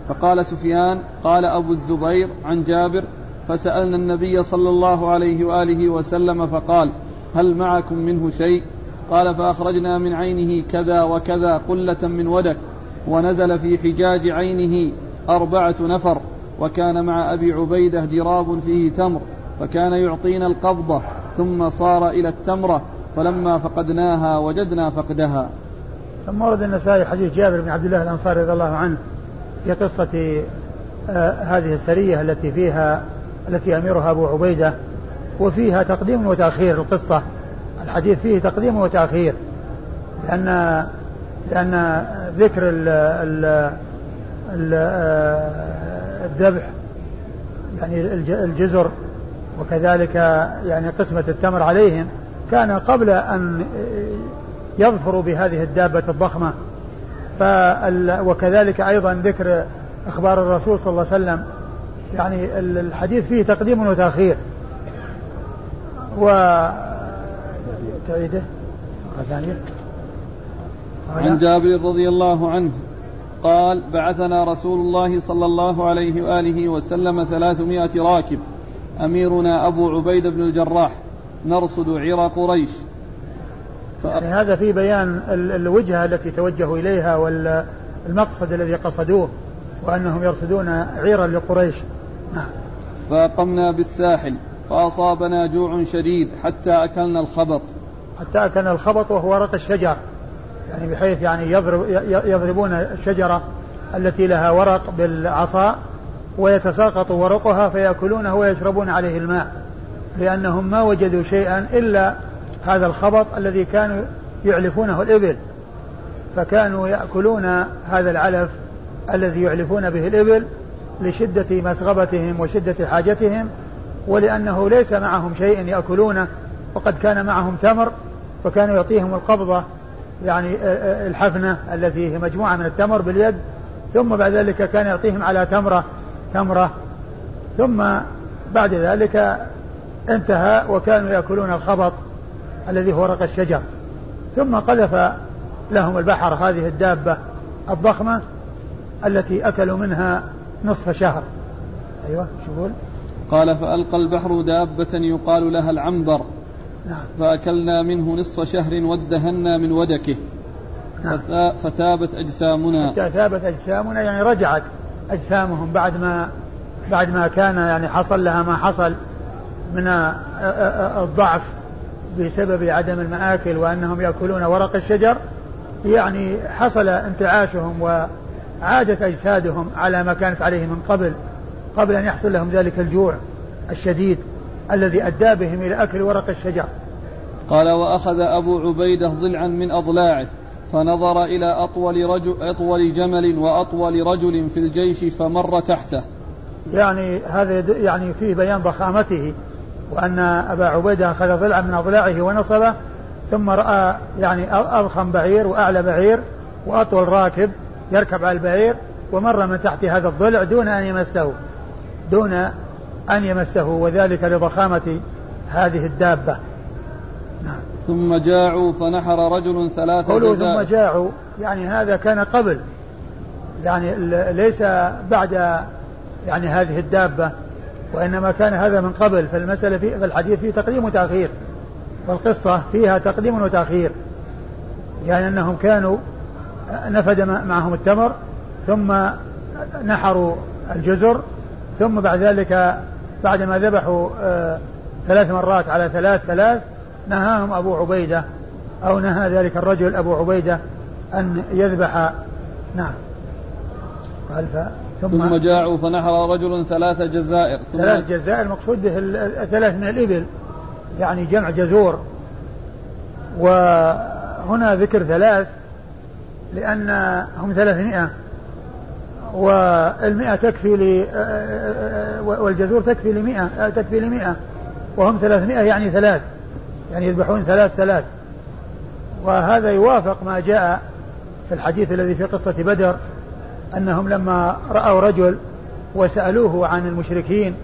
فقال سفيان قال أبو الزبير عن جابر فسألنا النبي صلى الله عليه وآله وسلم فقال هل معكم منه شيء؟ قال فأخرجنا من عينه كذا وكذا قلة من ودك ونزل في حجاج عينه أربعة نفر. وكان مع أبي عبيدة جراب فيه تمر فكان يعطينا القبضة ثم صار إلى التمرة فلما فقدناها وجدنا فقدها. ثم ورد النسائي حديث جابر بن عبد الله الأنصاري رضي الله عنه في قصة آه هذه السرية التي فيها التي أميرها أبو عبيدة وفيها تقديم وتأخير القصة. الحديث فيه تقديم وتأخير لأن لأن ذكر ال ال الذبح يعني الجزر وكذلك يعني قسمة التمر عليهم كان قبل أن يظفروا بهذه الدابة الضخمة. وكذلك أيضا ذكر أخبار الرسول صلى الله عليه وسلم يعني الحديث فيه تقديم وتأخير. و تعيده ثانية. عن جابر رضي الله عنه قال بعثنا رسول الله صلى الله عليه وآله وسلم ثلاثمائة راكب. أميرنا أبو عبيد بن الجراح نرصد عير قريش. يعني هذا في بيان الوجهة التي توجهوا إليها والمقصد الذي قصدوه وأنهم يرصدون عيرا لقريش. نعم. فقمنا بالساحل فأصابنا جوع شديد حتى أكلنا الخبط. حتى أكلنا الخبط وهو ورق الشجر. يعني بحيث يعني يضرب يضربون الشجرة التي لها ورق بالعصا ويتساقط ورقها فيأكلونه ويشربون عليه الماء لأنهم ما وجدوا شيئا إلا هذا الخبط الذي كانوا يعلفونه الإبل. فكانوا يأكلون هذا العلف الذي يعلفون به الإبل لشدة مسغبتهم وشدة حاجتهم ولأنه ليس معهم شيء يأكلونه وقد كان معهم تمر فكانوا يعطيهم القبضة يعني الحفنة التي هي مجموعة من التمر باليد ثم بعد ذلك كان يعطيهم على تمرة تمرة ثم بعد ذلك انتهى وكانوا يأكلون الخبط الذي هو ورق الشجر. ثم قذف لهم البحر هذه الدابة الضخمة التي أكلوا منها نصف شهر. أيوة شو قال فألقى البحر دابة يقال لها العنبر. نعم. فأكلنا منه نصف شهر وادهنا من ودكه نعم. فثابت أجسامنا حتى ثابت أجسامنا يعني رجعت أجسامهم بعد ما بعد ما كان يعني حصل لها ما حصل من الضعف بسبب عدم المآكل وأنهم يأكلون ورق الشجر يعني حصل انتعاشهم وعادت أجسادهم على ما كانت عليه من قبل قبل أن يحصل لهم ذلك الجوع الشديد الذي أدى بهم إلى أكل ورق الشجر. قال وأخذ أبو عبيدة ضلعا من أضلاعه فنظر إلى أطول, رجل أطول جمل وأطول رجل في الجيش فمر تحته. يعني هذا يعني فيه بيان ضخامته وأن أبا عبيدة أخذ ضلعا من أضلاعه ونصبه ثم رأى يعني أضخم بعير وأعلى بعير وأطول راكب يركب على البعير ومر من تحت هذا الضلع دون أن يمسه دون أن يمسه وذلك لضخامة هذه الدابة. نعم. ثم جاعوا فنحر رجل ثلاثة قولوا ثم جاعوا يعني هذا كان قبل. يعني ليس بعد يعني هذه الدابة وإنما كان هذا من قبل. فالمسألة في الحديث فيه تقديم وتأخير والقصة فيها تقديم وتأخير. يعني أنهم كانوا نفد معهم التمر ثم نحروا الجزر ثم بعد ذلك بعدما ذبحوا آه، ثلاث مرات على ثلاث ثلاث نهاهم أبو عبيدة أو نهى ذلك الرجل أبو عبيدة أن يذبح. نعم. قال ثم, ثم جاعوا فنحر رجل ثلاث جزائر ثم ثلاث جزائر المقصود به الثلاث من الإبل يعني جمع جزور. وهنا ذكر ثلاث لأن هم ثلاثمائة. والمئة تكفي ل والجزور تكفي لمئة تكفي لمئة. وهم ثلاثمائة يعني ثلاث يعني يذبحون ثلاث ثلاث. وهذا يوافق ما جاء في الحديث الذي في قصة بدر أنهم لما رأوا رجل وسألوه عن المشركين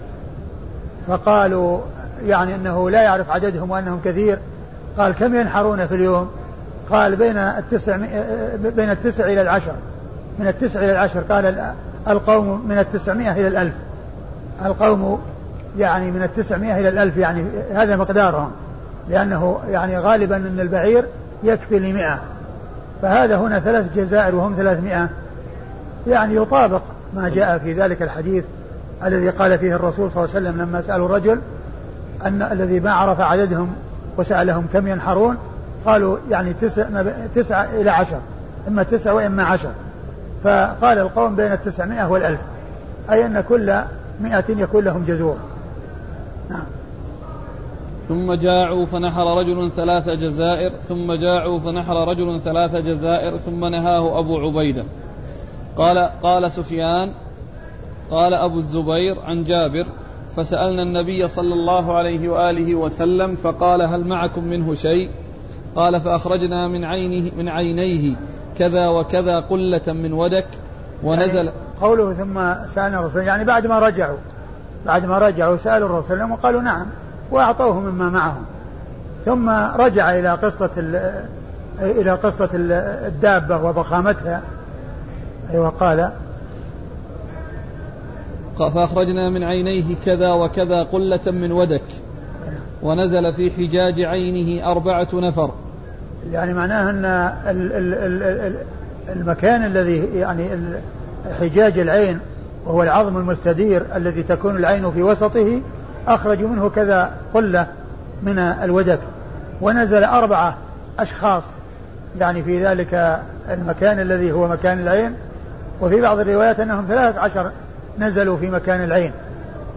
فقالوا يعني أنه لا يعرف عددهم وأنهم كثير. قال كم ينحرون في اليوم؟ قال بين التسع بين التسع إلى العشر. من التسع إلى العشر قال القوم من التسعمائة إلى الألف. القوم يعني من التسعمائة إلى الألف يعني هذا مقدارهم لأنه يعني غالبا أن البعير يكفي لمئة. فهذا هنا ثلاث جزائر وهم ثلاثمائة. يعني يطابق ما جاء في ذلك الحديث الذي قال فيه الرسول صلى الله عليه وسلم لما سألوا الرجل أن الذي ما عرف عددهم وسألهم كم ينحرون قالوا يعني تسع, تسعة إلى عشر إما تسعة وإما عشر. فقال القوم بين التسعمائة والألف أي أن كل مئة يكون لهم جزور. نعم. ثم جاعوا فنحر رجل ثلاث جزائر ثم جاعوا فنحر رجل ثلاث جزائر ثم نهاه أبو عبيدة. قال قال سفيان قال أبو الزبير عن جابر فسألنا النبي صلى الله عليه وآله وسلم فقال هل معكم منه شيء؟ قال فأخرجنا من عينه من عينيه. كذا وكذا قلة من ودك ونزل. يعني قوله ثم سألنا الرسول يعني بعد ما رجعوا بعد ما رجعوا سألوا الرسول وقالوا نعم وأعطوه مما معهم. ثم رجع إلى قصة إلى قصة الدابة وضخامتها. أيوة قال فأخرجنا من عينيه كذا وكذا قلة من ودك ونزل في حجاج عينه أربعة نفر. يعني معناه أن المكان الذي يعني حجاج العين وهو العظم المستدير الذي تكون العين في وسطه أخرجوا منه كذا قلة من الودك. ونزل أربعة أشخاص يعني في ذلك المكان الذي هو مكان العين. وفي بعض الروايات أنهم ثلاثة عشر نزلوا في مكان العين.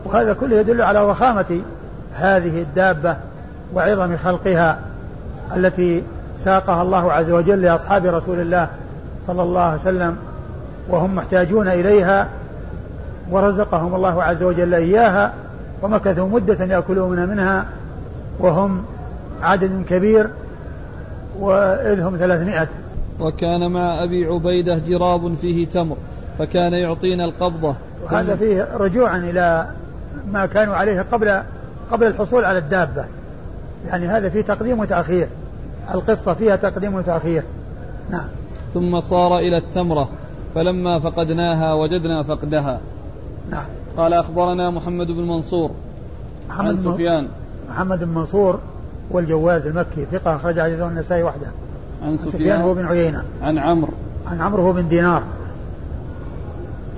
وهذا كله يدل على ضخامة هذه الدابة وعظم خلقها التي ساقها الله عز وجل لأصحاب رسول الله صلى الله عليه وسلم وهم محتاجون إليها ورزقهم الله عز وجل إياها ومكثوا مدة يأكلون منها وهم عدد كبير وإذ هم ثلاثمائة. وكان مع أبي عبيدة جراب فيه تمر فكان يعطينا القبضة. وهذا فيه رجوعا إلى ما كانوا عليه قبل قبل الحصول على الدابة. يعني هذا فيه تقديم وتأخير. القصة فيها تقديم وتأخير. نعم. ثم صار إلى التمرة فلما فقدناها وجدنا فقدها. نعم. قال أخبرنا محمد بن منصور محمد عن سفيان. محمد بن منصور والجواز المكي ثقة أخرج حديثه النسائي وحده. عن سفيان, سفيان هو بن عيينة. عن عمرو. عن عمرو هو بن دينار.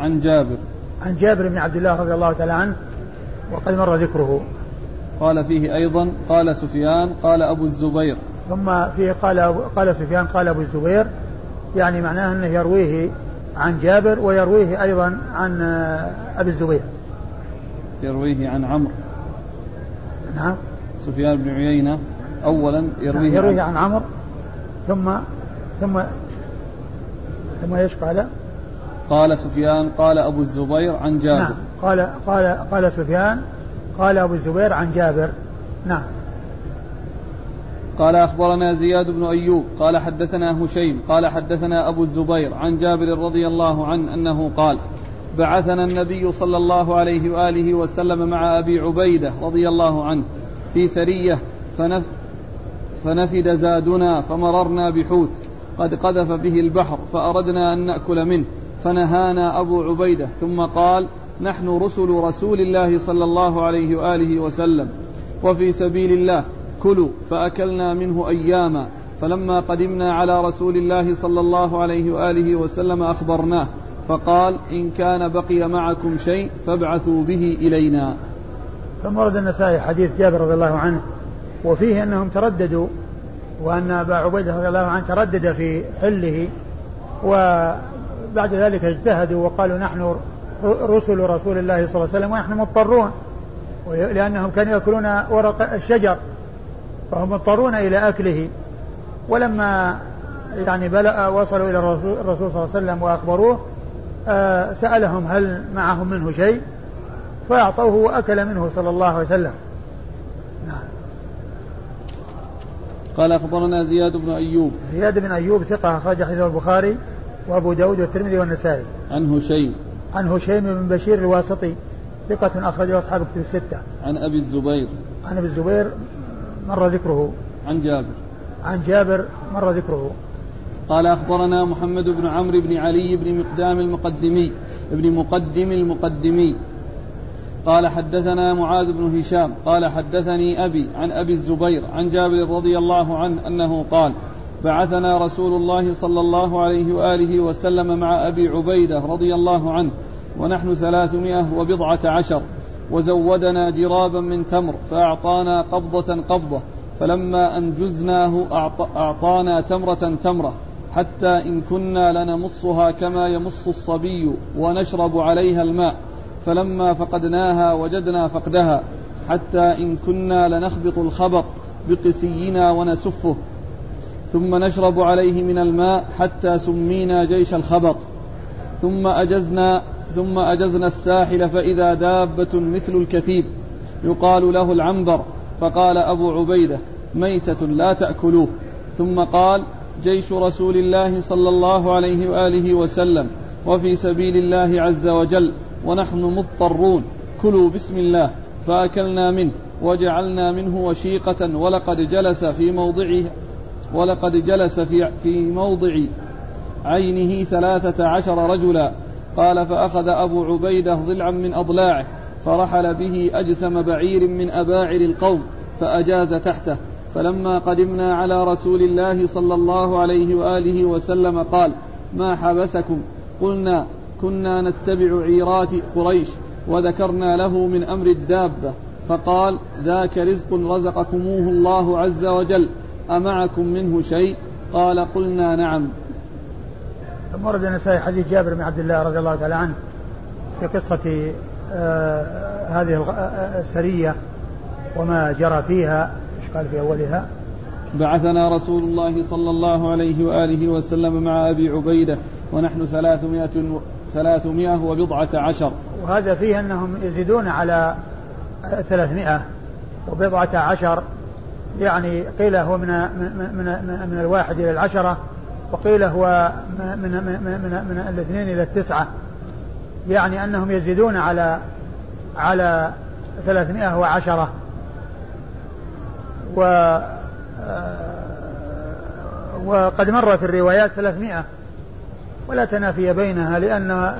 عن جابر. عن جابر بن عبد الله رضي الله تعالى عنه وقد مر ذكره. قال فيه أيضا قال سفيان قال أبو الزبير. ثم فيه قال قال سفيان قال أبو الزبير يعني معناه أنه يرويه عن جابر ويرويه أيضا عن أبي الزبير. يرويه عن عمرو. نعم. سفيان بن عيينة أولا يرويه, نعم يرويه عن, عن عمرو ثم ثم ثم إيش قال؟ قال سفيان قال أبو الزبير عن جابر. نعم. قال قال قال سفيان قال أبو الزبير عن جابر. نعم. قال أخبرنا زياد بن أيوب قال حدثنا هشيم قال حدثنا أبو الزبير عن جابر رضي الله عنه أنه قال بعثنا النبي صلى الله عليه وآله وسلم مع أبي عبيدة رضي الله عنه في سرية فنف فنفد زادنا فمررنا بحوت قد قذف به البحر فأردنا أن نأكل منه فنهانا أبو عبيدة ثم قال نحن رسل رسول الله صلى الله عليه وآله وسلم وفي سبيل الله كلوا فأكلنا منه أياما فلما قدمنا على رسول الله صلى الله عليه وآله وسلم أخبرناه فقال إن كان بقي معكم شيء فابعثوا به إلينا. ثم ورد النسائي حديث جابر رضي الله عنه وفيه أنهم ترددوا وأن أبا عبيدة رضي الله عنه تردد في حله وبعد ذلك اجتهدوا وقالوا نحن رسل رسول الله صلى الله عليه وسلم ونحن مضطرون لأنهم كانوا يأكلون ورق الشجر. فهم مضطرون إلى أكله. ولما يعني بلغ وصلوا إلى الرسول, الرسول صلى الله عليه وسلم وأخبروه آه سألهم هل معهم منه شيء؟ فأعطوه وأكل منه صلى الله عليه وسلم. نعم. قال أخبرنا زياد بن أيوب. زياد بن أيوب ثقة أخرج حديثه البخاري وأبو داود والترمذي والنسائي. عن هشيم عن هشيم بن بشير الواسطي ثقة أخرجه أصحاب كتب الستة. عن أبي الزبير. عن أبي الزبير مر ذكره. عن جابر. عن جابر مر ذكره. قال أخبرنا محمد بن عمرو بن علي بن مقدام المقدمي ابن مقدم المقدمي. قال حدثنا معاذ بن هشام قال حدثني أبي عن أبي الزبير عن جابر رضي الله عنه أنه قال بعثنا رسول الله صلى الله عليه وآله وسلم مع أبي عبيدة رضي الله عنه ونحن ثلاثمائة وبضعة عشر. وزودنا جرابا من تمر فأعطانا قبضة قبضة فلما أنجزناه أعطانا تمرة تمرة حتى إن كنا لنمصها كما يمص الصبي ونشرب عليها الماء فلما فقدناها وجدنا فقدها حتى إن كنا لنخبط الخبط بقسينا ونسفه ثم نشرب عليه من الماء حتى سمينا جيش الخبط ثم أجزنا ثم أجزنا الساحل فإذا دابة مثل الكثيب. يقال له العنبر. فقال أبو عبيدة ميتة لا تأكلوه. ثم قال جيش رسول الله صلى الله عليه وآله وسلم وفي سبيل الله عز وجل ونحن مضطرون. كلوا بسم الله. فأكلنا منه وجعلنا منه وشيقة ولقد جلس في موضعه ولقد جلس في, في موضع عينه ثلاثة عشر رجلا. قال فأخذ أبو عبيدة ضلعا من أضلاعه فرحل به أجسم بعير من أباعر القوم فأجاز تحته. فلما قدمنا على رسول الله صلى الله عليه وآله وسلم قال ما حبسكم؟ قلنا كنا نتبع عيرات قريش وذكرنا له من أمر الدابة. فقال ذاك رزق رزقكموه الله عز وجل أمعكم منه شيء؟ قال قلنا نعم. ثم ورد النسائي حديث جابر بن عبد الله رضي الله تعالى عنه في قصة آه هذه آه، السرية وما جرى فيها إيش قال في أولها؟ بعثنا رسول الله صلى الله عليه وآله وسلم مع أبي عبيدة ونحن ثلاثمائة, ثلاثمائة وبضعة عشر. وهذا فيه أنهم يزيدون على ثلاثمائة وبضعة عشر يعني قيل هو من من من, من الواحد إلى العشرة وقيل هو من من من, من, الاثنين إلى التسعة. يعني أنهم يزيدون على على ثلاثمائة وعشرة. و وقد مر في الروايات ثلاثمائة. ولا تنافي بينها لأن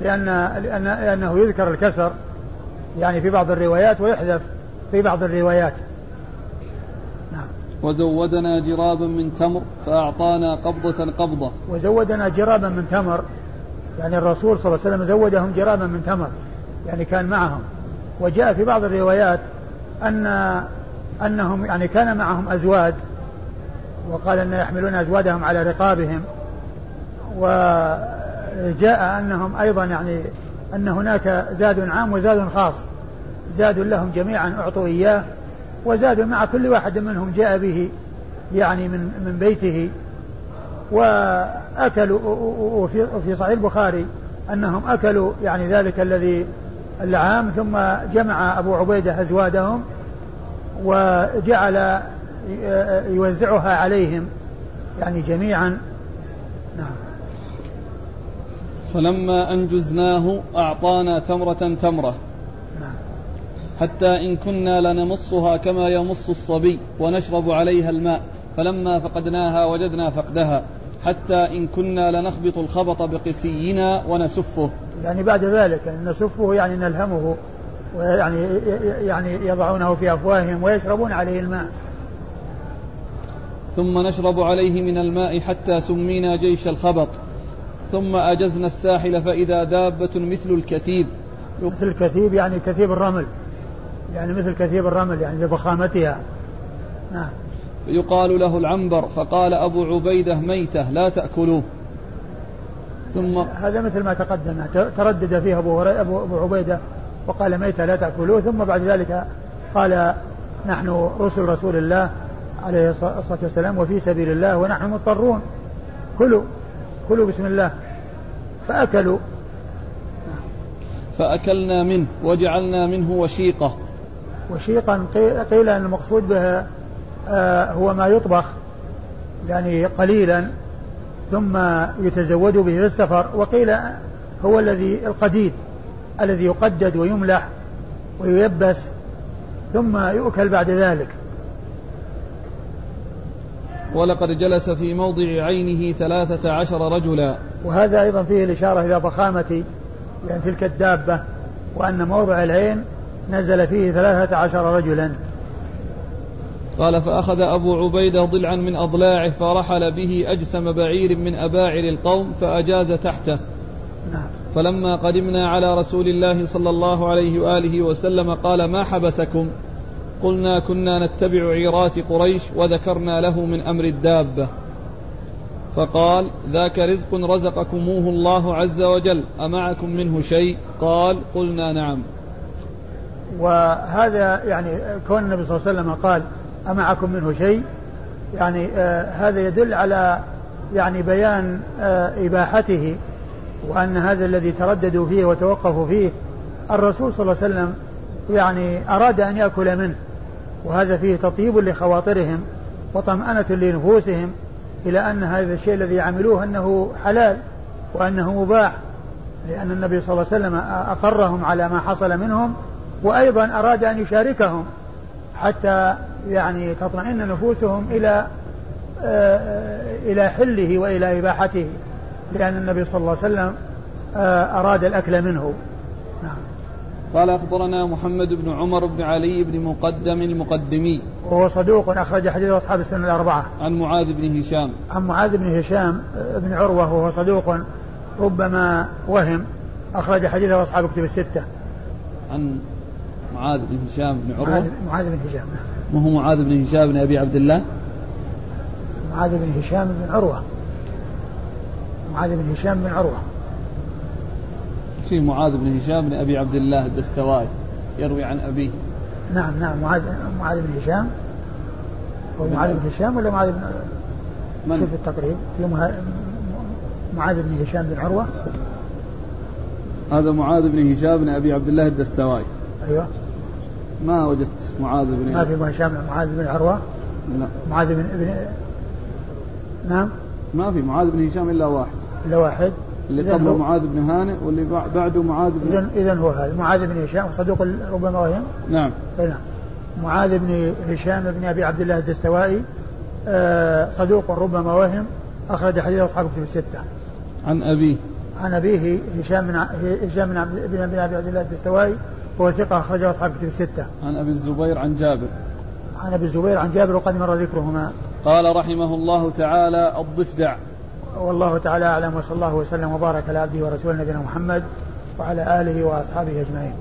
لأن لأن لأنه يذكر الكسر. يعني في بعض الروايات ويحذف في بعض الروايات. وزودنا جرابا من تمر فأعطانا قبضة قبضة. وزودنا جرابا من تمر. يعني الرسول صلى الله عليه وسلم زودهم جرابا من تمر. يعني كان معهم. وجاء في بعض الروايات أن أنهم يعني كان معهم أزواد وقال أن يحملون أزوادهم على رقابهم. وجاء أنهم أيضا يعني أن هناك زاد عام وزاد خاص. زاد لهم جميعا أعطوا إياه. وزاد مع كل واحد منهم جاء به يعني من من بيته. وأكلوا وفي في صحيح البخاري أنهم أكلوا يعني ذلك الذي العام ثم جمع أبو عبيدة أزوادهم وجعل يوزعها عليهم يعني جميعا. نعم. فلما أنجزناه أعطانا تمرة تمرة. حتى إن كنا لنمصها كما يمص الصبي ونشرب عليها الماء فلما فقدناها وجدنا فقدها حتى إن كنا لنخبط الخبط بقسينا ونسفه. يعني بعد ذلك يعني نسفه يعني نلهمه ويعني يعني يضعونه في أفواههم ويشربون عليه الماء. ثم نشرب عليه من الماء حتى سمينا جيش الخبط. ثم أجزنا الساحل فإذا دابة مثل الكثيب. مثل الكثيب يعني كثيب الرمل. يعني مثل كثيب الرمل يعني لضخامتها. نعم. يقال له العنبر فقال أبو عبيدة ميتة لا تأكلوه. ثم هذا مثل ما تقدم تردد فيه أبو, أبو عبيدة وقال ميتة لا تأكلوه. ثم بعد ذلك قال نحن رسل رسول الله عليه الصلاة والسلام وفي سبيل الله ونحن مضطرون. كلوا كلوا بسم الله. فأكلوا. فأكلنا منه وجعلنا منه وشيقة. وشيقا قيل أن المقصود به آه، هو ما يطبخ يعني قليلا ثم يتزود به في السفر وقيل هو الذي القديد الذي يقدد ويملح وييبس ثم يؤكل بعد ذلك. ولقد جلس في موضع عينه ثلاثة عشر رجلا. وهذا أيضا فيه الإشارة إلى ضخامة يعني تلك الدابة وأن موضع العين نزل فيه ثلاثة عشر رجلا. قال فأخذ أبو عبيدة ضلعا من أضلاعه فرحل به أجسم بعير من أباعر القوم فأجاز تحته. نعم. فلما قدمنا على رسول الله صلى الله عليه وآله وسلم قال ما حبسكم؟ قلنا كنا نتبع عيرات قريش وذكرنا له من أمر الدابة. فقال ذاك رزق رزقكموه الله عز وجل أمعكم منه شيء؟ قال قلنا نعم. وهذا يعني كون النبي صلى الله عليه وسلم قال أمعكم منه شيء يعني آه هذا يدل على يعني بيان آه إباحته وأن هذا الذي ترددوا فيه وتوقفوا فيه الرسول صلى الله عليه وسلم يعني أراد أن يأكل منه وهذا فيه تطيب لخواطرهم وطمأنة لنفوسهم إلى أن هذا الشيء الذي عملوه أنه حلال وأنه مباح لأن النبي صلى الله عليه وسلم أقرهم على ما حصل منهم وأيضا أراد أن يشاركهم حتى يعني تطمئن نفوسهم إلى آه، إلى حله وإلى إباحته لأن النبي صلى الله عليه وسلم آه، أراد الأكل منه. نعم. قال أخبرنا محمد بن عمر بن علي بن مقدم المقدمي. وهو صدوق أخرج حديث أصحاب السنة الأربعة. عن معاذ بن هشام. عن معاذ بن هشام بن عروة وهو صدوق ربما وهم أخرج حديثه أصحاب كتب الستة. عن معاذ بن هشام بن عروة. معاذ بن هشام. ما هو معاذ بن هشام بن أبي عبد الله؟ معاذ بن هشام بن عروة. معاذ بن هشام بن عروة. في معاذ بن هشام بن أبي عبد الله الدستوائي يروي عن أبيه. نعم نعم معاذ معاذ بن هشام. هو معاذ بن هشام ولا معاذ بن من؟ شوف التقريب. في معاذ بن هشام بن عروة. هذا معاذ بن هشام بن أبي عبد الله الدستوائي. أيوه. ما وجدت معاذ بن ما في هشام معاذ بن عروة؟ لا. معاذ بن ابن نعم؟ ما في معاذ بن هشام إلا واحد. إلا واحد. اللي قبله معاذ بن هانئ واللي بعده معاذ بن اذا اذا هو هذا. معاذ بن هشام صدوق ربما وهم نعم. نعم. معاذ بن هشام بن أبي عبد الله الدستوائي آه صدوق ربما وهم أخرج حديث أصحاب كتب الستة. عن أبيه. عن أبيه هشام بن هشام بن بن أبي عبد الله الدستوائي وهو ثقة أخرجه أصحاب كتب الستة. عن أبي الزبير عن جابر. عن أبي الزبير عن جابر وقد مر ذكرهما. قال رحمه الله تعالى الضفدع. والله تعالى أعلم وصلى الله وسلم وبارك على عبده ورسوله نبينا محمد وعلى آله وأصحابه أجمعين.